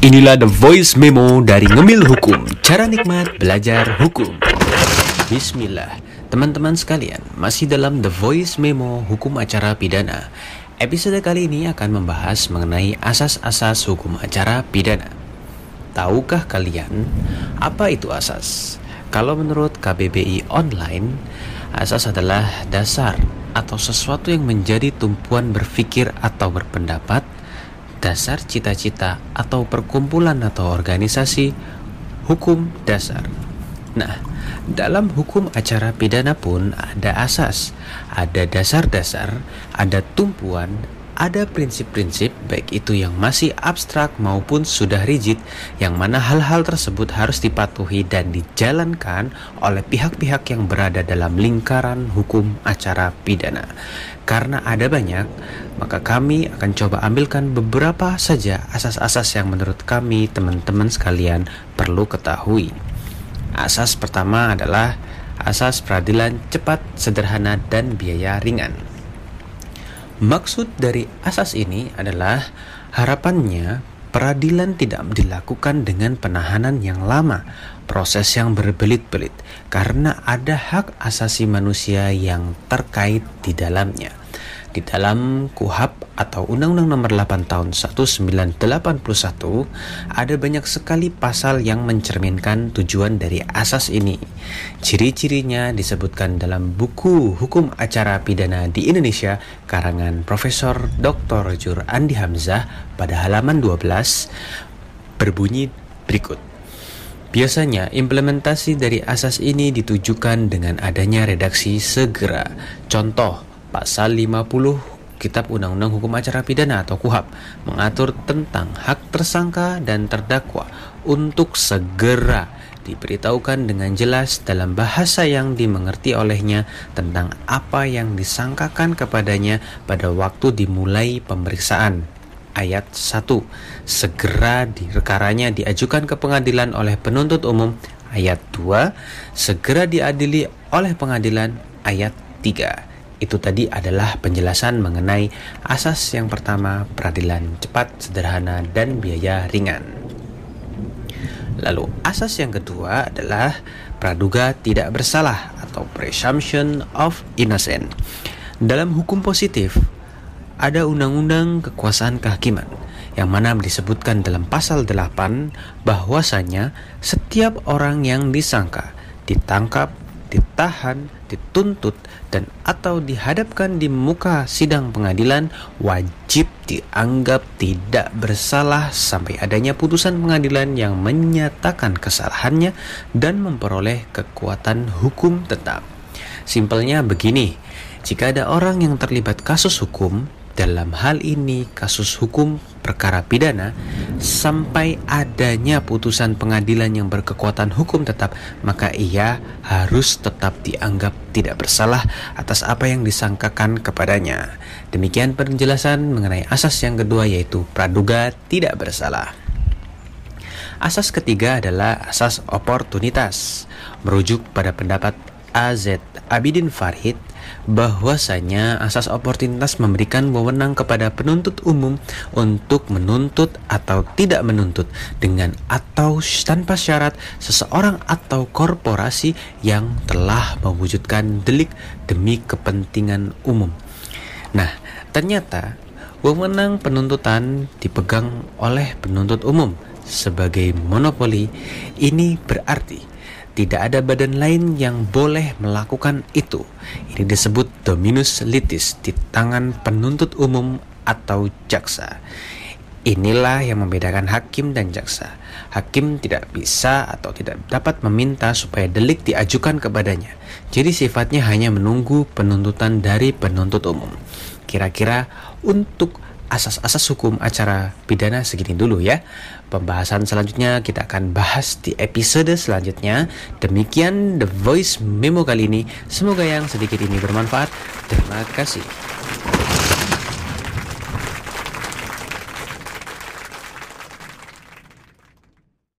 Inilah The Voice Memo dari Ngemil Hukum. Cara nikmat belajar hukum. Bismillah. Teman-teman sekalian, masih dalam The Voice Memo Hukum Acara Pidana. Episode kali ini akan membahas mengenai asas-asas hukum acara pidana. Tahukah kalian apa itu asas? Kalau menurut KBBI Online, asas adalah dasar atau sesuatu yang menjadi tumpuan berpikir atau berpendapat dasar cita-cita atau perkumpulan atau organisasi hukum dasar. Nah, dalam hukum acara pidana pun ada asas, ada dasar-dasar, ada tumpuan, ada prinsip-prinsip baik itu yang masih abstrak maupun sudah rigid yang mana hal-hal tersebut harus dipatuhi dan dijalankan oleh pihak-pihak yang berada dalam lingkaran hukum acara pidana. Karena ada banyak, maka kami akan coba ambilkan beberapa saja asas-asas yang menurut kami teman-teman sekalian perlu ketahui. Asas pertama adalah asas peradilan cepat, sederhana, dan biaya ringan. Maksud dari asas ini adalah harapannya peradilan tidak dilakukan dengan penahanan yang lama, proses yang berbelit-belit, karena ada hak asasi manusia yang terkait di dalamnya di dalam KUHAP atau Undang-Undang Nomor 8 Tahun 1981 ada banyak sekali pasal yang mencerminkan tujuan dari asas ini. Ciri-cirinya disebutkan dalam buku Hukum Acara Pidana di Indonesia karangan Profesor Dr. Jur Andi Hamzah pada halaman 12 berbunyi berikut. Biasanya implementasi dari asas ini ditujukan dengan adanya redaksi segera. Contoh, Pasal 50 Kitab Undang-Undang Hukum Acara Pidana atau KUHAP mengatur tentang hak tersangka dan terdakwa untuk segera diberitahukan dengan jelas dalam bahasa yang dimengerti olehnya tentang apa yang disangkakan kepadanya pada waktu dimulai pemeriksaan. Ayat 1. Segera direkaranya diajukan ke pengadilan oleh penuntut umum. Ayat 2. Segera diadili oleh pengadilan. Ayat 3. Itu tadi adalah penjelasan mengenai asas yang pertama, peradilan cepat, sederhana, dan biaya ringan. Lalu asas yang kedua adalah praduga tidak bersalah atau presumption of innocent. Dalam hukum positif, ada undang-undang kekuasaan kehakiman yang mana disebutkan dalam pasal 8 bahwasanya setiap orang yang disangka, ditangkap, ditahan, dituntut, dan atau dihadapkan di muka sidang pengadilan wajib dianggap tidak bersalah sampai adanya putusan pengadilan yang menyatakan kesalahannya dan memperoleh kekuatan hukum tetap. Simpelnya begini, jika ada orang yang terlibat kasus hukum, dalam hal ini kasus hukum perkara pidana sampai adanya putusan pengadilan yang berkekuatan hukum tetap maka ia harus tetap dianggap tidak bersalah atas apa yang disangkakan kepadanya. Demikian penjelasan mengenai asas yang kedua yaitu praduga tidak bersalah. Asas ketiga adalah asas oportunitas merujuk pada pendapat AZ Abidin Farid bahwasanya asas oportunitas memberikan wewenang kepada penuntut umum untuk menuntut atau tidak menuntut dengan atau tanpa syarat seseorang atau korporasi yang telah mewujudkan delik demi kepentingan umum. Nah, ternyata wewenang penuntutan dipegang oleh penuntut umum sebagai monopoli. Ini berarti tidak ada badan lain yang boleh melakukan itu. Ini disebut dominus litis di tangan penuntut umum atau jaksa. Inilah yang membedakan hakim dan jaksa. Hakim tidak bisa atau tidak dapat meminta supaya delik diajukan kepadanya. Jadi sifatnya hanya menunggu penuntutan dari penuntut umum. Kira-kira untuk asas-asas hukum acara pidana segini dulu ya. Pembahasan selanjutnya kita akan bahas di episode selanjutnya. Demikian The Voice Memo kali ini. Semoga yang sedikit ini bermanfaat. Terima kasih.